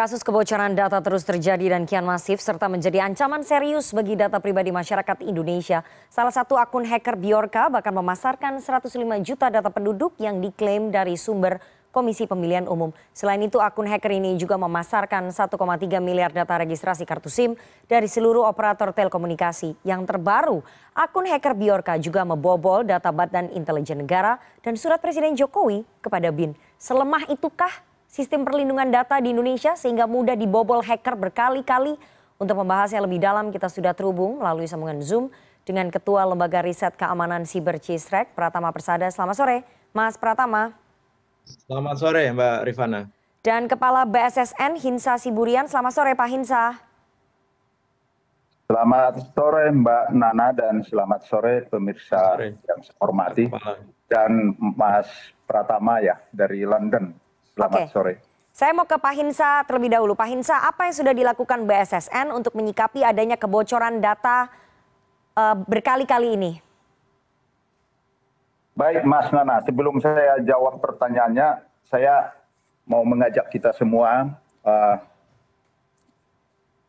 Kasus kebocoran data terus terjadi dan kian masif serta menjadi ancaman serius bagi data pribadi masyarakat Indonesia. Salah satu akun hacker Biorka bahkan memasarkan 105 juta data penduduk yang diklaim dari sumber Komisi Pemilihan Umum. Selain itu akun hacker ini juga memasarkan 1,3 miliar data registrasi kartu SIM dari seluruh operator telekomunikasi. Yang terbaru, akun hacker Biorka juga membobol data Badan Intelijen Negara dan surat Presiden Jokowi kepada BIN. Selemah itukah sistem perlindungan data di Indonesia sehingga mudah dibobol hacker berkali-kali. Untuk membahasnya lebih dalam kita sudah terhubung melalui sambungan Zoom dengan Ketua Lembaga Riset Keamanan Siber Cisrek, Pratama Persada. Selamat sore, Mas Pratama. Selamat sore, Mbak Rifana. Dan Kepala BSSN Hinsa Siburian. Selamat sore, Pak Hinsa. Selamat sore Mbak Nana dan selamat sore pemirsa sore. yang saya hormati. Dan Mas Pratama ya dari London. Selamat okay. sore. Saya mau ke Pak Hinsa terlebih dahulu. Pak Hinsa, apa yang sudah dilakukan BSSN untuk menyikapi adanya kebocoran data uh, berkali-kali ini? Baik Mas Nana, sebelum saya jawab pertanyaannya, saya mau mengajak kita semua uh,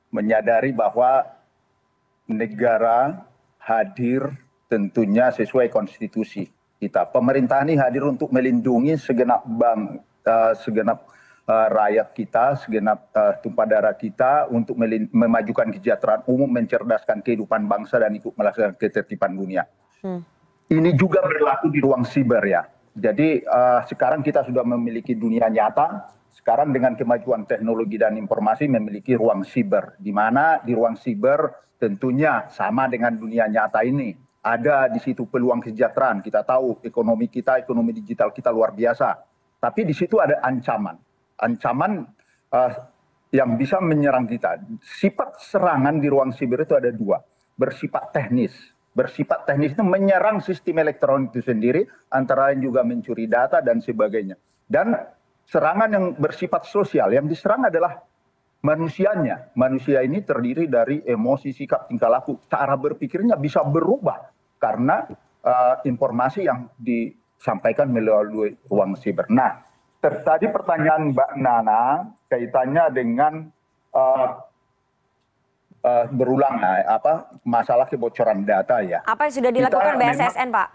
menyadari bahwa negara hadir tentunya sesuai konstitusi kita. Pemerintah ini hadir untuk melindungi segenap bank uh, segenap uh, rakyat kita, segenap uh, tumpah darah kita untuk memajukan kesejahteraan umum, mencerdaskan kehidupan bangsa dan ikut melaksanakan ketertiban dunia. Hmm. Ini juga berlaku di ruang siber ya. Jadi uh, sekarang kita sudah memiliki dunia nyata. Sekarang dengan kemajuan teknologi dan informasi memiliki ruang siber, di mana di ruang siber tentunya sama dengan dunia nyata ini. Ada di situ peluang kesejahteraan. Kita tahu ekonomi kita, ekonomi digital kita luar biasa tapi di situ ada ancaman. Ancaman uh, yang bisa menyerang kita. Sifat serangan di ruang siber itu ada dua. Bersifat teknis. Bersifat teknis itu menyerang sistem elektronik itu sendiri antara lain juga mencuri data dan sebagainya. Dan serangan yang bersifat sosial yang diserang adalah manusianya. Manusia ini terdiri dari emosi sikap tingkah laku. Cara berpikirnya bisa berubah karena uh, informasi yang di sampaikan melalui ruang siber. Nah, tadi pertanyaan Mbak Nana kaitannya dengan uh, uh, berulang apa masalah kebocoran data ya. Apa yang sudah dilakukan kita BSSN, memang, Pak?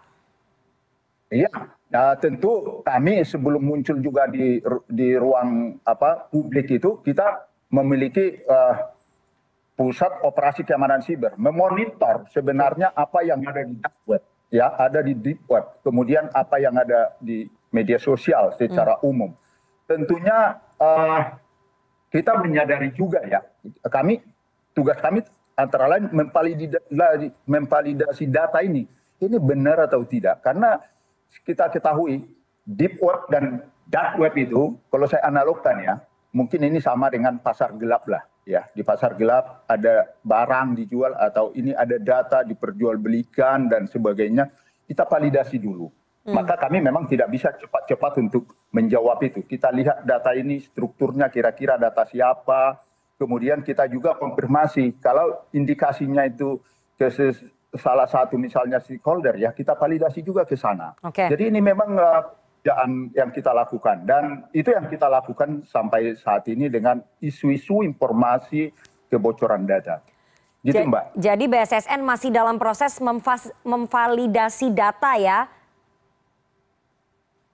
Iya, uh, tentu kami sebelum muncul juga di di ruang apa publik itu kita memiliki uh, pusat operasi keamanan siber, memonitor sebenarnya apa yang ada di dark web ya ada di deep web, kemudian apa yang ada di media sosial secara hmm. umum. Tentunya uh, kita menyadari juga ya, kami tugas kami antara lain memvalidasi data ini, ini benar atau tidak. Karena kita ketahui deep web dan dark web itu, kalau saya analogkan ya, mungkin ini sama dengan pasar gelap lah ya di pasar gelap ada barang dijual atau ini ada data diperjualbelikan dan sebagainya kita validasi dulu. Hmm. maka kami memang tidak bisa cepat-cepat untuk menjawab itu. Kita lihat data ini strukturnya kira-kira data siapa. Kemudian kita juga konfirmasi. Kalau indikasinya itu ke salah satu misalnya stakeholder ya kita validasi juga ke sana. Okay. jadi ini memang uh, pekerjaan yang kita lakukan dan itu yang kita lakukan sampai saat ini dengan isu-isu informasi kebocoran data. Gitu Mbak. Jadi BSSN masih dalam proses memvalidasi data ya?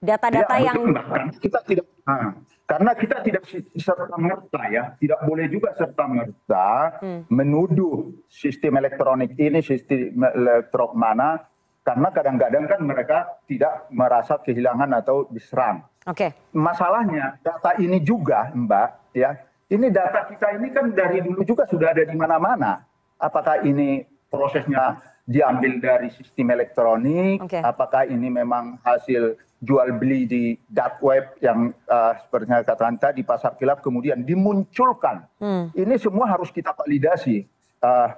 Data-data ya, yang... Kita tidak, nah, karena kita tidak serta-merta ya, tidak boleh juga serta-merta hmm. menuduh sistem elektronik ini, sistem elektronik mana, karena kadang-kadang kan mereka tidak merasa kehilangan atau diserang. Oke. Okay. Masalahnya data ini juga, Mbak, ya. Ini data kita ini kan dari dulu juga sudah ada di mana-mana. Apakah ini prosesnya diambil dari sistem elektronik? Okay. Apakah ini memang hasil jual beli di dark web yang uh, seperti yang katakan tadi pasar gelap kemudian dimunculkan. Hmm. Ini semua harus kita validasi. Uh,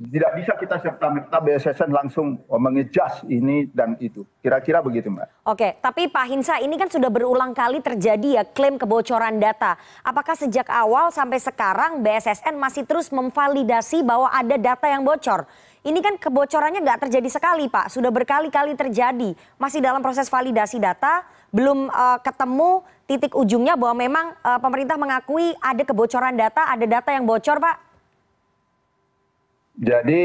tidak bisa kita serta-merta BSSN langsung mengejas ini dan itu. Kira-kira begitu Mbak. Oke, tapi Pak Hinsa ini kan sudah berulang kali terjadi ya klaim kebocoran data. Apakah sejak awal sampai sekarang BSSN masih terus memvalidasi bahwa ada data yang bocor? Ini kan kebocorannya nggak terjadi sekali Pak, sudah berkali-kali terjadi. Masih dalam proses validasi data, belum uh, ketemu titik ujungnya bahwa memang uh, pemerintah mengakui ada kebocoran data, ada data yang bocor Pak? Jadi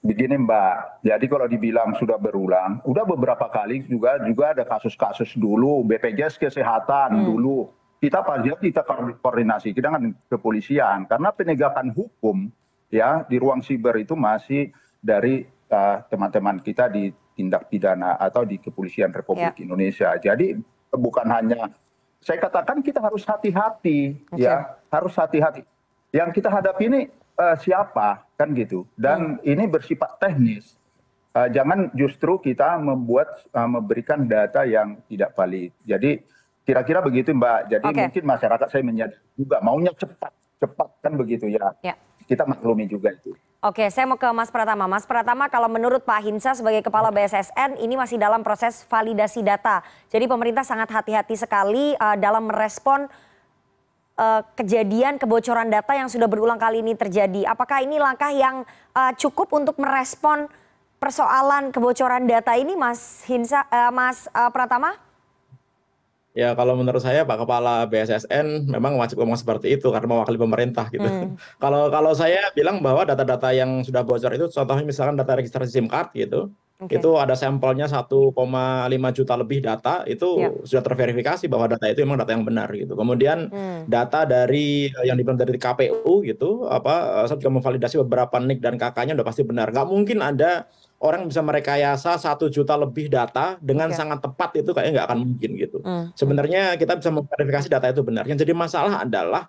begini Mbak, jadi kalau dibilang sudah berulang, udah beberapa kali juga juga ada kasus-kasus dulu BPJS Kesehatan hmm. dulu kita pasti kita koordinasi kita dengan kepolisian karena penegakan hukum ya di ruang siber itu masih dari uh, teman-teman kita di tindak pidana atau di kepolisian Republik ya. Indonesia. Jadi bukan hanya saya katakan kita harus hati-hati okay. ya, harus hati-hati. Yang kita hadapi ini uh, siapa kan gitu. Dan hmm. ini bersifat teknis. Uh, jangan justru kita membuat uh, memberikan data yang tidak valid. Jadi kira-kira begitu Mbak. Jadi okay. mungkin masyarakat saya menyadari juga maunya cepat, cepat kan begitu ya. ya kita maklumi juga itu. Oke, saya mau ke Mas Pratama. Mas Pratama, kalau menurut Pak Hinsa sebagai Kepala BSSN, ini masih dalam proses validasi data. Jadi pemerintah sangat hati-hati sekali uh, dalam merespon kejadian kebocoran data yang sudah berulang kali ini terjadi. Apakah ini langkah yang uh, cukup untuk merespon persoalan kebocoran data ini, Mas Hinsa, uh, Mas uh, Pratama? Ya kalau menurut saya Pak Kepala BSSN memang wajib ngomong seperti itu karena mewakili pemerintah gitu. Hmm. kalau kalau saya bilang bahwa data-data yang sudah bocor itu contohnya misalkan data registrasi SIM card gitu. Okay. Itu ada sampelnya 1,5 juta lebih data itu ya. sudah terverifikasi bahwa data itu memang data yang benar gitu. Kemudian hmm. data dari yang dibilang dari KPU gitu apa saya juga memvalidasi beberapa nik dan kakaknya udah pasti benar. Nggak mungkin ada orang bisa merekayasa satu juta lebih data dengan okay. sangat tepat itu kayaknya nggak akan mungkin gitu. Mm. Sebenarnya kita bisa memverifikasi data itu benar. Yang jadi masalah adalah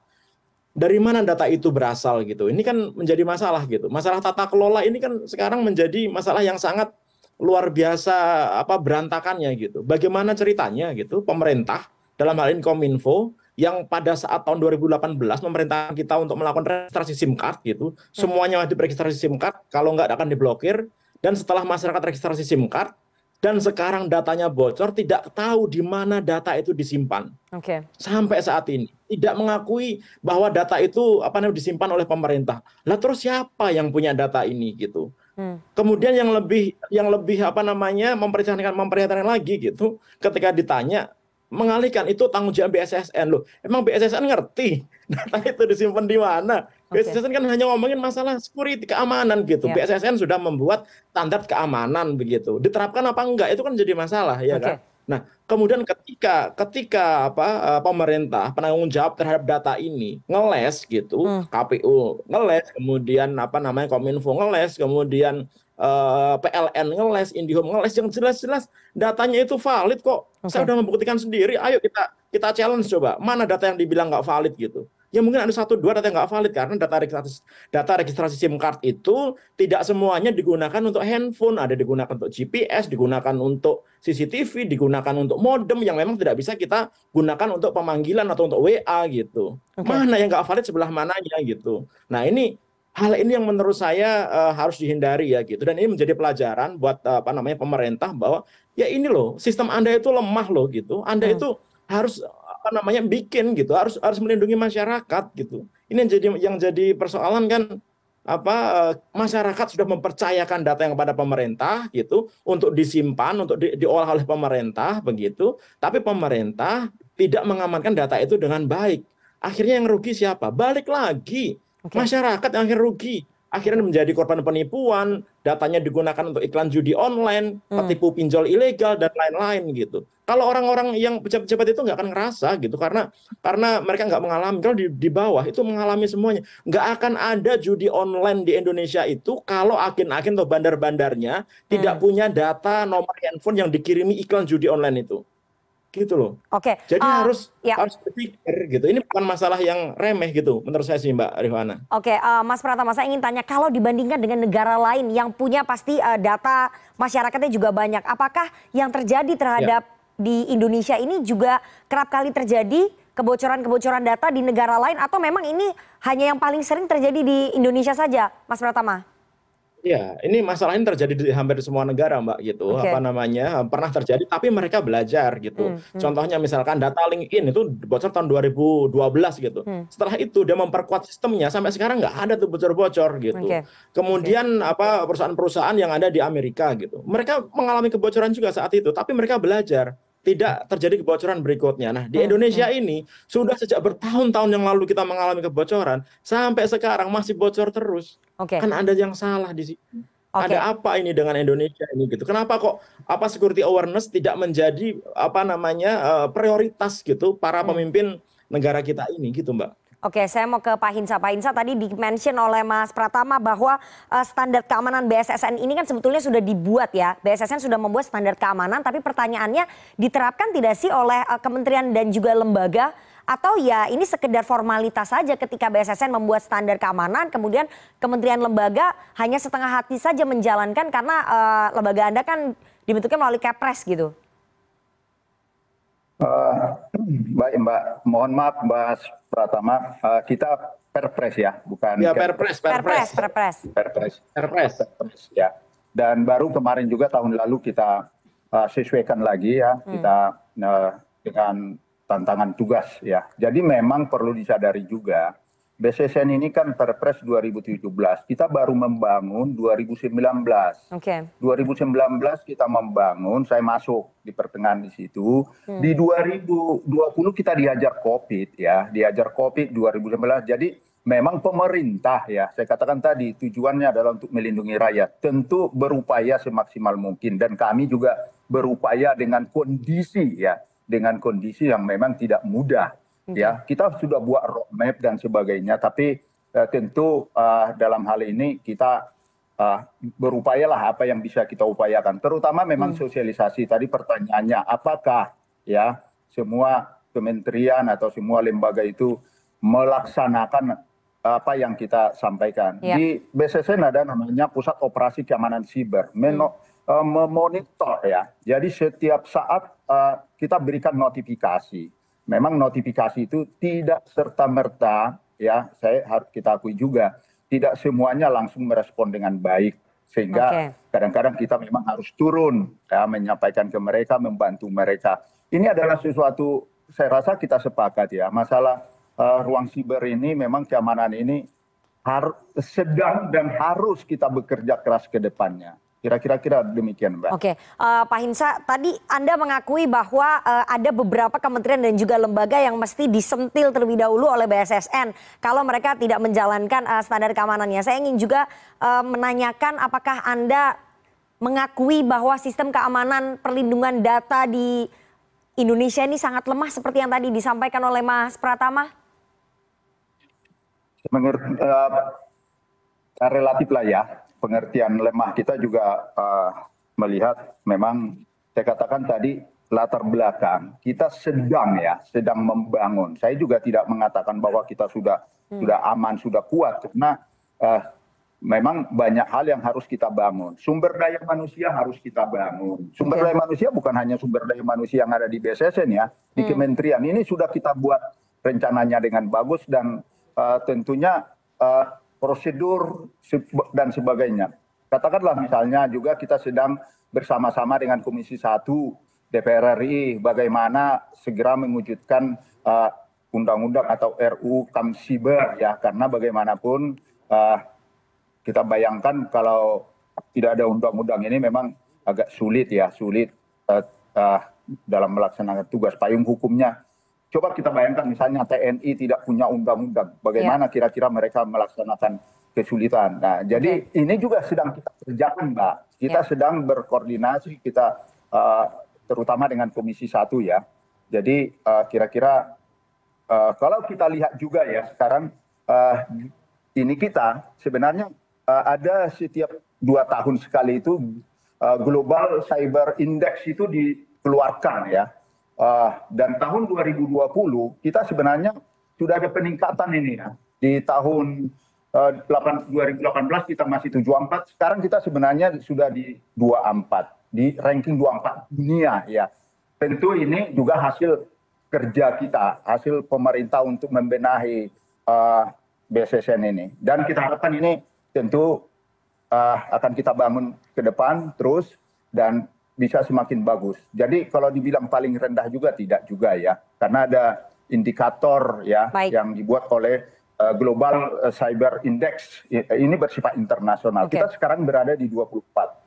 dari mana data itu berasal gitu. Ini kan menjadi masalah gitu. Masalah tata kelola ini kan sekarang menjadi masalah yang sangat luar biasa apa berantakannya gitu. Bagaimana ceritanya gitu pemerintah dalam hal ini Kominfo yang pada saat tahun 2018 memerintah kita untuk melakukan registrasi SIM card gitu, hmm. semuanya wajib registrasi SIM card, kalau nggak akan diblokir dan setelah masyarakat registrasi SIM card dan sekarang datanya bocor tidak tahu di mana data itu disimpan. Okay. Sampai saat ini tidak mengakui bahwa data itu apa namanya disimpan oleh pemerintah. Lah terus siapa yang punya data ini gitu? Hmm. Kemudian yang lebih yang lebih apa namanya memperhatikan memperhatikan lagi gitu ketika ditanya mengalihkan itu tanggung jawab BSSN loh. Emang BSSN ngerti data itu disimpan di mana? Okay. BSSN kan hanya ngomongin masalah security keamanan gitu. Yeah. BSSN sudah membuat standar keamanan begitu. Diterapkan apa enggak itu kan jadi masalah ya okay. kan. Nah, kemudian ketika ketika apa pemerintah penanggung jawab terhadap data ini ngeles gitu, hmm. KPU ngeles, kemudian apa namanya Kominfo ngeles, kemudian uh, PLN ngeles, IndiHome ngeles yang jelas-jelas datanya itu valid kok. Okay. Saya sudah membuktikan sendiri. Ayo kita kita challenge coba. Mana data yang dibilang nggak valid gitu. Ya mungkin ada satu dua data yang nggak valid karena data registrasi data registrasi SIM card itu tidak semuanya digunakan untuk handphone, ada digunakan untuk GPS, digunakan untuk CCTV, digunakan untuk modem yang memang tidak bisa kita gunakan untuk pemanggilan atau untuk WA gitu. Okay. Mana yang nggak valid sebelah mananya gitu. Nah ini hal ini yang menurut saya uh, harus dihindari ya gitu dan ini menjadi pelajaran buat uh, apa namanya pemerintah bahwa ya ini loh sistem anda itu lemah loh gitu anda hmm. itu harus apa namanya bikin gitu harus harus melindungi masyarakat gitu. Ini yang jadi yang jadi persoalan kan apa uh, masyarakat sudah mempercayakan data yang kepada pemerintah gitu untuk disimpan untuk di, diolah oleh pemerintah begitu. Tapi pemerintah tidak mengamankan data itu dengan baik. Akhirnya yang rugi siapa? Balik lagi. Okay. Masyarakat yang akhirnya rugi, akhirnya menjadi korban penipuan, datanya digunakan untuk iklan judi online, hmm. petipu pinjol ilegal dan lain-lain gitu. Kalau orang-orang yang pejabat-pejabat itu nggak akan ngerasa gitu karena karena mereka nggak mengalami kalau di, di bawah itu mengalami semuanya nggak akan ada judi online di Indonesia itu kalau agen-agen atau bandar-bandarnya hmm. tidak punya data nomor handphone yang dikirimi iklan judi online itu gitu loh. Oke. Jadi uh, harus ya. harus berpikir gitu. Ini bukan masalah yang remeh gitu menurut saya sih Mbak Rifana. Oke, uh, Mas Pratama saya ingin tanya kalau dibandingkan dengan negara lain yang punya pasti uh, data masyarakatnya juga banyak, apakah yang terjadi terhadap ya. di Indonesia ini juga kerap kali terjadi kebocoran-kebocoran data di negara lain atau memang ini hanya yang paling sering terjadi di Indonesia saja, Mas Pratama? Ya, ini masalah ini terjadi di hampir semua negara, Mbak, gitu. Oke. Apa namanya, pernah terjadi, tapi mereka belajar gitu. Hmm, hmm. Contohnya misalkan data LinkedIn itu bocor tahun 2012 gitu. Hmm. Setelah itu dia memperkuat sistemnya, sampai sekarang nggak ada tuh bocor-bocor gitu. Oke. Kemudian apa perusahaan-perusahaan yang ada di Amerika gitu, mereka mengalami kebocoran juga saat itu, tapi mereka belajar tidak terjadi kebocoran berikutnya. Nah, di Indonesia ini sudah sejak bertahun-tahun yang lalu kita mengalami kebocoran, sampai sekarang masih bocor terus. Oke. Kan ada yang salah di situ. Oke. Ada apa ini dengan Indonesia ini gitu? Kenapa kok apa security awareness tidak menjadi apa namanya eh, prioritas gitu para Hmm. pemimpin negara kita ini gitu, Mbak? Oke, saya mau ke Pak Hinsa. Pak Hinsa tadi di-mention oleh Mas Pratama bahwa eh, standar keamanan BSSN ini kan sebetulnya sudah dibuat ya. BSSN sudah membuat standar keamanan, tapi pertanyaannya diterapkan tidak sih oleh eh, kementerian dan juga lembaga? Atau ya ini sekedar formalitas saja ketika BSSN membuat standar keamanan, kemudian kementerian lembaga hanya setengah hati saja menjalankan karena eh, lembaga Anda kan dibentuknya melalui Kepres gitu. Eh, baik Mbak, mohon maaf Mbak Pratama, Eh, kita perpres ya, bukan Ya. Perpres, Perpres, Perpres, Perpres. perpres. Perpres. Perpres, ya. Dan baru kemarin juga tahun lalu kita uh, sesuaikan lagi ya, kita uh, dengan tantangan tugas ya. Jadi memang perlu disadari juga, BSSN ini kan Perpres 2017, kita baru membangun 2019. Oke. 2019 kita membangun, saya masuk di pertengahan di situ. Di 2020 kita diajar COVID ya, diajar COVID 2019. Jadi memang pemerintah ya, saya katakan tadi tujuannya adalah untuk melindungi rakyat. Tentu berupaya semaksimal mungkin dan kami juga berupaya dengan kondisi ya, dengan kondisi yang memang tidak mudah ya. Kita sudah buat roadmap dan sebagainya, tapi eh, tentu eh, dalam hal ini kita uh, berupayalah apa yang bisa kita upayakan. Terutama memang sosialisasi. Tadi pertanyaannya, apakah ya semua kementerian atau semua lembaga itu melaksanakan apa yang kita sampaikan. Ya. Di BSSN ada namanya Pusat Operasi Keamanan Siber, meno- uh, memonitor ya. Jadi setiap saat uh, kita berikan notifikasi. Memang notifikasi itu tidak serta merta ya, saya harus kita akui juga tidak semuanya langsung merespon dengan baik. Sehingga kadang-kadang kita memang harus turun ya menyampaikan ke mereka membantu mereka. Ini adalah sesuatu saya rasa kita sepakat ya. Masalah eh, ruang siber ini memang keamanan ini harus sedang dan harus kita bekerja keras ke depannya kira-kira kira demikian mbak Oke, eh, Pak Hinsa, tadi Anda mengakui bahwa eh, ada beberapa kementerian dan juga lembaga yang mesti disentil terlebih dahulu oleh BSSN kalau mereka tidak menjalankan eh, standar keamanannya. Saya ingin juga eh, menanyakan apakah Anda mengakui bahwa sistem keamanan perlindungan data di Indonesia ini sangat lemah seperti yang tadi disampaikan oleh Mas Pratama? mengerti eh, relatif lah ya pengertian lemah kita juga eh, melihat memang saya katakan tadi latar belakang. Kita sedang ya sedang membangun. Saya juga tidak mengatakan bahwa kita sudah sudah aman sudah kuat. Karena eh, memang banyak hal yang harus kita bangun. Sumber daya manusia harus kita bangun. Sumber Oke. daya manusia bukan hanya sumber daya manusia yang ada di BSSN ya di kementerian. Ini sudah kita buat rencananya dengan bagus dan eh, tentunya eh, prosedur se- dan sebagainya. Katakanlah misalnya juga kita sedang bersama-sama dengan Komisi 1 DPR RI bagaimana segera mewujudkan eh, undang-undang atau RU Kamsiber ya karena bagaimanapun eh, kita bayangkan kalau tidak ada undang-undang ini memang agak sulit ya sulit eh, dalam melaksanakan tugas payung hukumnya coba kita bayangkan misalnya TNI tidak punya undang-undang, bagaimana kira-kira mereka melaksanakan kesulitan. Nah, jadi ini juga sedang kita kerjakan, Mbak. Kita Ya. sedang berkoordinasi, kita uh, terutama dengan Komisi Satu ya. Jadi uh, kira-kira uh, kalau kita lihat juga ya sekarang uh, ini kita sebenarnya uh, ada setiap dua tahun sekali itu uh, Global Cyber Index itu dikeluarkan ya. Uh, dan tahun 2020 kita sebenarnya sudah ada peningkatan ini ya. Di tahun uh, 8 2018 kita masih 74, sekarang kita sebenarnya sudah di 24, di ranking 24 dunia ya. Tentu ini juga hasil kerja kita, hasil pemerintah untuk membenahi uh, BSSN ini. Dan kita harapkan ini tentu uh, akan kita bangun ke depan terus dan bisa semakin bagus. Jadi kalau dibilang paling rendah juga tidak juga ya, karena ada indikator ya Baik. yang dibuat oleh uh, Global Cyber Index ini bersifat internasional. Okay. Kita sekarang berada di 24.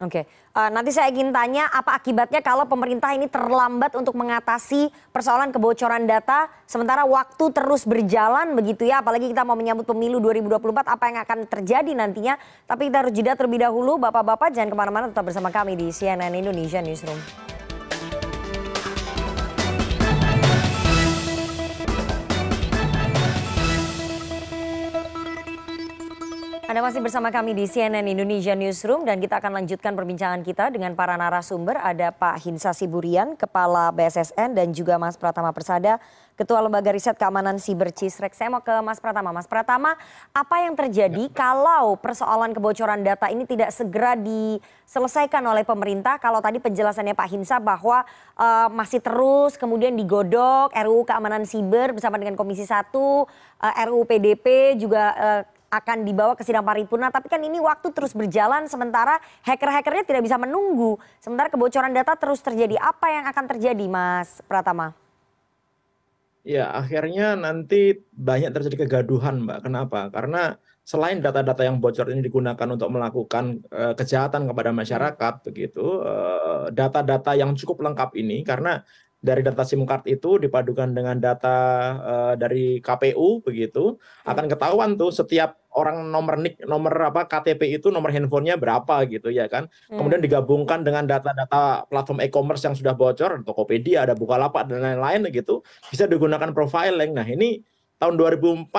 Oke, uh, nanti saya ingin tanya apa akibatnya kalau pemerintah ini terlambat untuk mengatasi persoalan kebocoran data, sementara waktu terus berjalan begitu ya, apalagi kita mau menyambut pemilu 2024, apa yang akan terjadi nantinya. Tapi kita harus jeda terlebih dahulu, Bapak-Bapak jangan ke mana-mana, tetap bersama kami di CNN Indonesia Newsroom. Anda masih bersama kami di CNN Indonesia Newsroom dan kita akan lanjutkan perbincangan kita dengan para narasumber. Ada Pak Hinsa Siburian, Kepala BSSN dan juga Mas Pratama Persada, Ketua Lembaga Riset Keamanan Siber Cisrek. Saya mau ke Mas Pratama. Mas Pratama, apa yang terjadi kalau persoalan kebocoran data ini tidak segera diselesaikan oleh pemerintah? Kalau tadi penjelasannya Pak Hinsa bahwa uh, masih terus kemudian digodok RUU Keamanan Siber bersama dengan Komisi 1, uh, RUU PDP juga uh, akan dibawa ke sidang paripurna tapi kan ini waktu terus berjalan sementara hacker-hackernya tidak bisa menunggu sementara kebocoran data terus terjadi apa yang akan terjadi Mas Pratama? Ya akhirnya nanti banyak terjadi kegaduhan Mbak. Kenapa? Karena selain data-data yang bocor ini digunakan untuk melakukan uh, kejahatan kepada masyarakat begitu, data-data uh, yang cukup lengkap ini karena dari data SIM card itu dipadukan dengan data uh, dari KPU begitu akan ketahuan tuh setiap orang nomor nik nomor apa KTP itu nomor handphonenya berapa gitu ya kan hmm. kemudian digabungkan dengan data-data platform e-commerce yang sudah bocor Tokopedia ada Bukalapak dan lain-lain gitu bisa digunakan profiling nah ini tahun 2004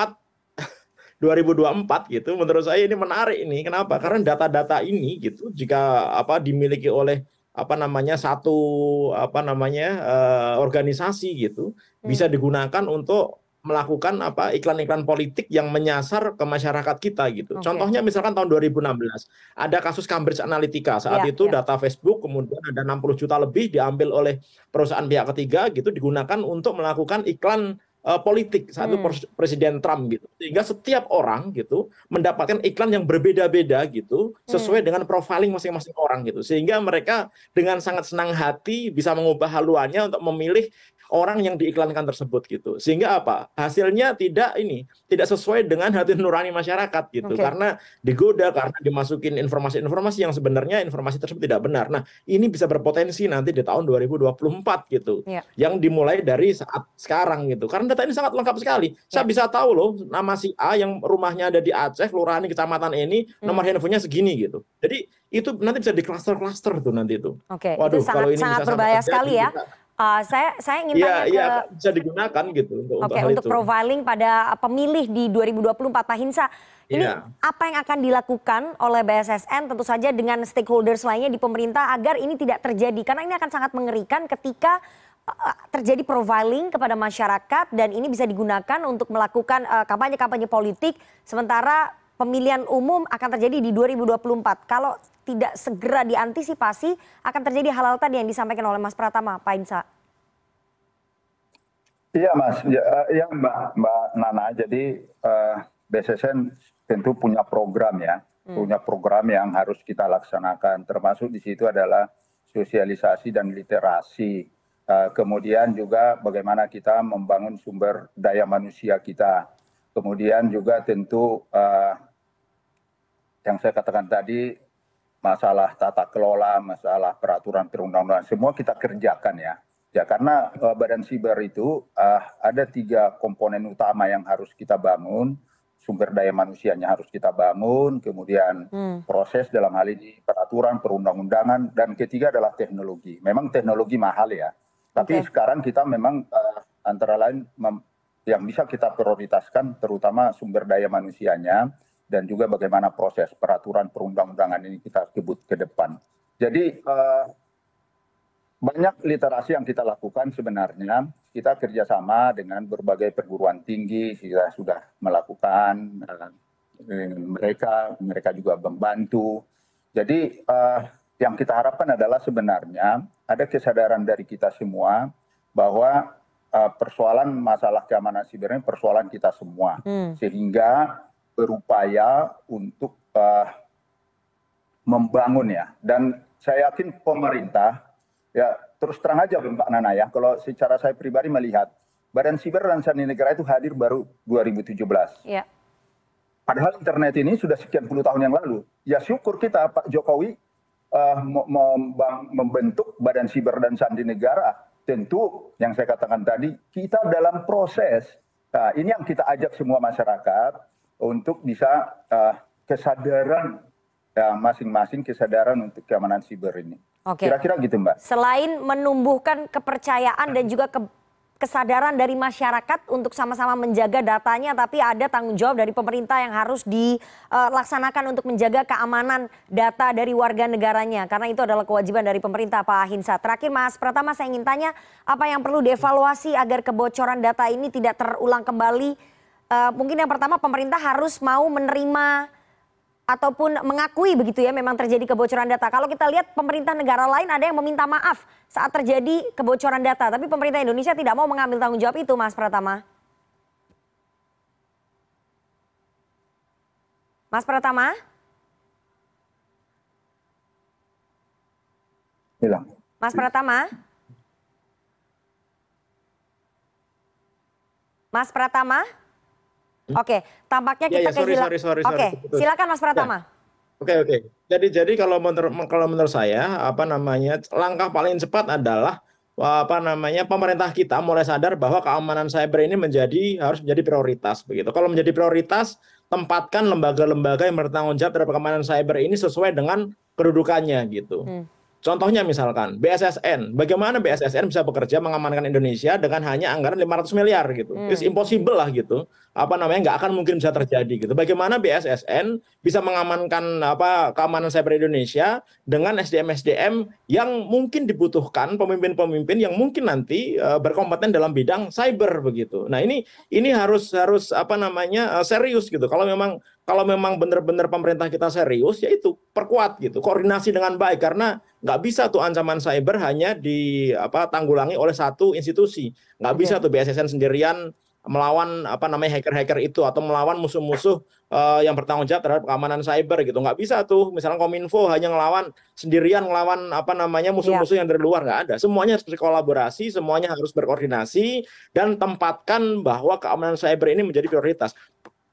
2024 gitu menurut saya ini menarik ini kenapa karena data-data ini gitu jika apa dimiliki oleh apa namanya satu apa namanya uh, organisasi gitu hmm. bisa digunakan untuk melakukan apa iklan-iklan politik yang menyasar ke masyarakat kita gitu. Okay. Contohnya misalkan tahun 2016 ada kasus Cambridge Analytica saat ya, itu ya. data Facebook kemudian ada 60 juta lebih diambil oleh perusahaan pihak ketiga gitu digunakan untuk melakukan iklan uh, politik saat itu hmm. Presiden Trump gitu sehingga setiap orang gitu mendapatkan iklan yang berbeda-beda gitu sesuai hmm. dengan profiling masing-masing orang gitu sehingga mereka dengan sangat senang hati bisa mengubah haluannya untuk memilih orang yang diiklankan tersebut gitu sehingga apa hasilnya tidak ini tidak sesuai dengan hati nurani masyarakat gitu okay. karena digoda karena dimasukin informasi-informasi yang sebenarnya informasi tersebut tidak benar nah ini bisa berpotensi nanti di tahun 2024 gitu yeah. yang dimulai dari saat sekarang gitu karena data ini sangat lengkap sekali yeah. saya bisa tahu loh nama si A yang rumahnya ada di Aceh kelurahan kecamatan ini hmm. nomor handphonenya segini gitu jadi itu nanti bisa di cluster-cluster tuh nanti itu. Oke, okay. itu sangat, kalau ini sangat berbahaya sekali ya. Bisa, saya saya ingin ya, tanya ya, ke bisa digunakan gitu untuk Oke, okay, untuk, untuk profiling pada pemilih di 2024 Pak Hinsa. Ini ya. apa yang akan dilakukan oleh BSSN tentu saja dengan stakeholders lainnya di pemerintah agar ini tidak terjadi karena ini akan sangat mengerikan ketika uh, terjadi profiling kepada masyarakat dan ini bisa digunakan untuk melakukan kampanye-kampanye politik sementara pemilihan umum akan terjadi di 2024. Kalau tidak segera diantisipasi akan terjadi hal-hal tadi yang disampaikan oleh Mas Pratama, Pak Insa. Iya Mas, ya, ya Mbak, Mbak Nana, jadi uh, eh, BSSN tentu punya program ya, hmm. punya program yang harus kita laksanakan, termasuk di situ adalah sosialisasi dan literasi, uh, kemudian juga bagaimana kita membangun sumber daya manusia kita, kemudian juga tentu uh, yang saya katakan tadi masalah tata kelola, masalah peraturan perundang-undangan, semua kita kerjakan ya. Ya karena uh, Badan Siber itu uh, ada tiga komponen utama yang harus kita bangun, sumber daya manusianya harus kita bangun, kemudian hmm. proses dalam hal ini peraturan perundang-undangan, dan ketiga adalah teknologi. Memang teknologi mahal ya, tapi okay. sekarang kita memang uh, antara lain yang bisa kita prioritaskan terutama sumber daya manusianya dan juga bagaimana proses peraturan perundang-undangan ini kita sebut ke depan. Jadi uh, banyak literasi yang kita lakukan sebenarnya kita kerjasama dengan berbagai perguruan tinggi kita sudah melakukan uh, mereka mereka juga membantu. Jadi uh, yang kita harapkan adalah sebenarnya ada kesadaran dari kita semua bahwa uh, persoalan masalah keamanan siber ini persoalan kita semua hmm. sehingga berupaya untuk uh, membangun ya. Dan saya yakin pemerintah, ya terus terang aja Mbak Nana ya, kalau secara saya pribadi melihat, Badan Siber dan Sandi Negara itu hadir baru 2017. Ya. Padahal internet ini sudah sekian puluh tahun yang lalu. Ya syukur kita Pak Jokowi uh, membentuk Badan Siber dan Sandi Negara. Tentu yang saya katakan tadi, kita dalam proses. Nah, ini yang kita ajak semua masyarakat untuk bisa uh, kesadaran ya masing-masing kesadaran untuk keamanan siber ini. Oke. Kira-kira gitu Mbak. Selain menumbuhkan kepercayaan dan juga ke kesadaran dari masyarakat untuk sama-sama menjaga datanya tapi ada tanggung jawab dari pemerintah yang harus dilaksanakan untuk menjaga keamanan data dari warga negaranya karena itu adalah kewajiban dari pemerintah Pak Hinsa. Terakhir Mas Pratama saya ingin tanya apa yang perlu dievaluasi agar kebocoran data ini tidak terulang kembali. Uh, mungkin yang pertama pemerintah harus mau menerima ataupun mengakui begitu ya memang terjadi kebocoran data. Kalau kita lihat pemerintah negara lain ada yang meminta maaf saat terjadi kebocoran data, tapi pemerintah Indonesia tidak mau mengambil tanggung jawab itu, Mas Pratama. Mas Pratama? Hilang. Mas Pratama? Mas Pratama? Oke, tampaknya ya, kita ya, sorry, sorry, sorry, Oke, silakan Mas Pratama. Ya. Oke oke. Jadi jadi kalau menurut kalau menurut saya apa namanya langkah paling cepat adalah apa namanya pemerintah kita mulai sadar bahwa keamanan cyber ini menjadi harus menjadi prioritas begitu. Kalau menjadi prioritas tempatkan lembaga-lembaga yang bertanggung jawab terhadap keamanan cyber ini sesuai dengan kedudukannya gitu. Hmm. Contohnya misalkan BSSN, bagaimana BSSN bisa bekerja mengamankan Indonesia dengan hanya anggaran 500 miliar gitu. Hmm. It's impossible lah gitu. Apa namanya nggak akan mungkin bisa terjadi gitu. Bagaimana BSSN bisa mengamankan apa keamanan cyber Indonesia dengan SDM-SDM yang mungkin dibutuhkan pemimpin-pemimpin yang mungkin nanti uh, berkompeten dalam bidang cyber begitu. Nah, ini ini harus harus apa namanya uh, serius gitu. Kalau memang kalau memang benar-benar pemerintah kita serius, ya itu perkuat gitu, koordinasi dengan baik. Karena nggak bisa tuh ancaman cyber hanya di apa tanggulangi oleh satu institusi, nggak bisa tuh BSSN sendirian melawan apa namanya hacker-hacker itu atau melawan musuh-musuh uh, yang bertanggung jawab terhadap keamanan cyber gitu. Nggak bisa tuh. Misalnya kominfo hanya ngelawan sendirian ngelawan apa namanya musuh-musuh yang dari luar nggak ada. Semuanya harus berkolaborasi semuanya harus berkoordinasi dan tempatkan bahwa keamanan cyber ini menjadi prioritas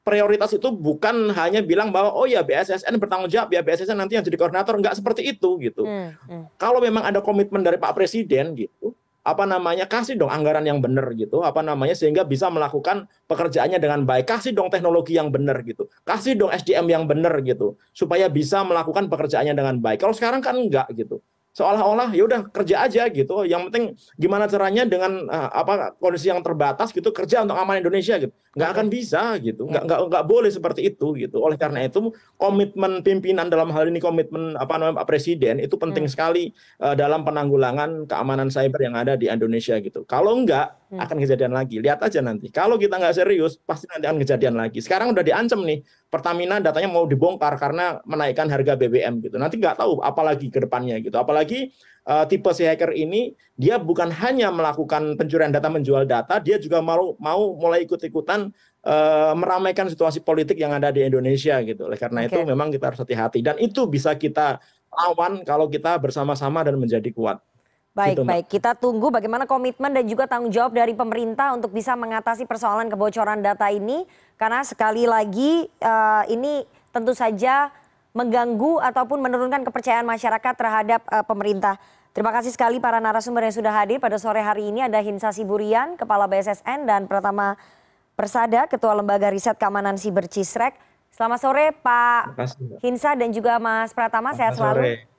prioritas itu bukan hanya bilang bahwa oh ya BSSN bertanggung jawab ya BSSN nanti yang jadi koordinator nggak seperti itu gitu. Hmm, hmm. Kalau memang ada komitmen dari Pak Presiden gitu, apa namanya kasih dong anggaran yang benar gitu, apa namanya sehingga bisa melakukan pekerjaannya dengan baik, kasih dong teknologi yang benar gitu, kasih dong SDM yang benar gitu, supaya bisa melakukan pekerjaannya dengan baik. Kalau sekarang kan enggak gitu seolah-olah ya udah kerja aja gitu. Yang penting gimana caranya dengan uh, apa kondisi yang terbatas gitu kerja untuk aman Indonesia gitu. Nggak akan bisa gitu. Nggak nggak nggak boleh seperti itu gitu. Oleh karena itu komitmen pimpinan dalam hal ini komitmen apa namanya Pak Presiden itu penting hmm. sekali uh, dalam penanggulangan keamanan cyber yang ada di Indonesia gitu. Kalau enggak hmm. Akan kejadian lagi. Lihat aja nanti. Kalau kita nggak serius pasti nanti akan kejadian lagi. Sekarang udah diancam nih Pertamina datanya mau dibongkar karena menaikkan harga BBM gitu. Nanti nggak tahu apalagi ke depannya gitu. Apalagi uh, tipe si hacker ini dia bukan hanya melakukan pencurian data menjual data, dia juga mau mau mulai ikut-ikutan uh, meramaikan situasi politik yang ada di Indonesia gitu. Oleh karena okay. itu memang kita harus hati-hati dan itu bisa kita lawan kalau kita bersama-sama dan menjadi kuat. Baik, gitu, baik. Kita tunggu bagaimana komitmen dan juga tanggung jawab dari pemerintah untuk bisa mengatasi persoalan kebocoran data ini. Karena sekali lagi uh, ini tentu saja mengganggu ataupun menurunkan kepercayaan masyarakat terhadap uh, pemerintah. Terima kasih sekali para narasumber yang sudah hadir pada sore hari ini. Ada Hinsa Siburian, Kepala BSSN, dan Pratama Persada, Ketua Lembaga Riset Keamanan Siber Cisrek. Selamat sore Pak Hinsa dan juga Mas Pratama, sehat selalu. Sore.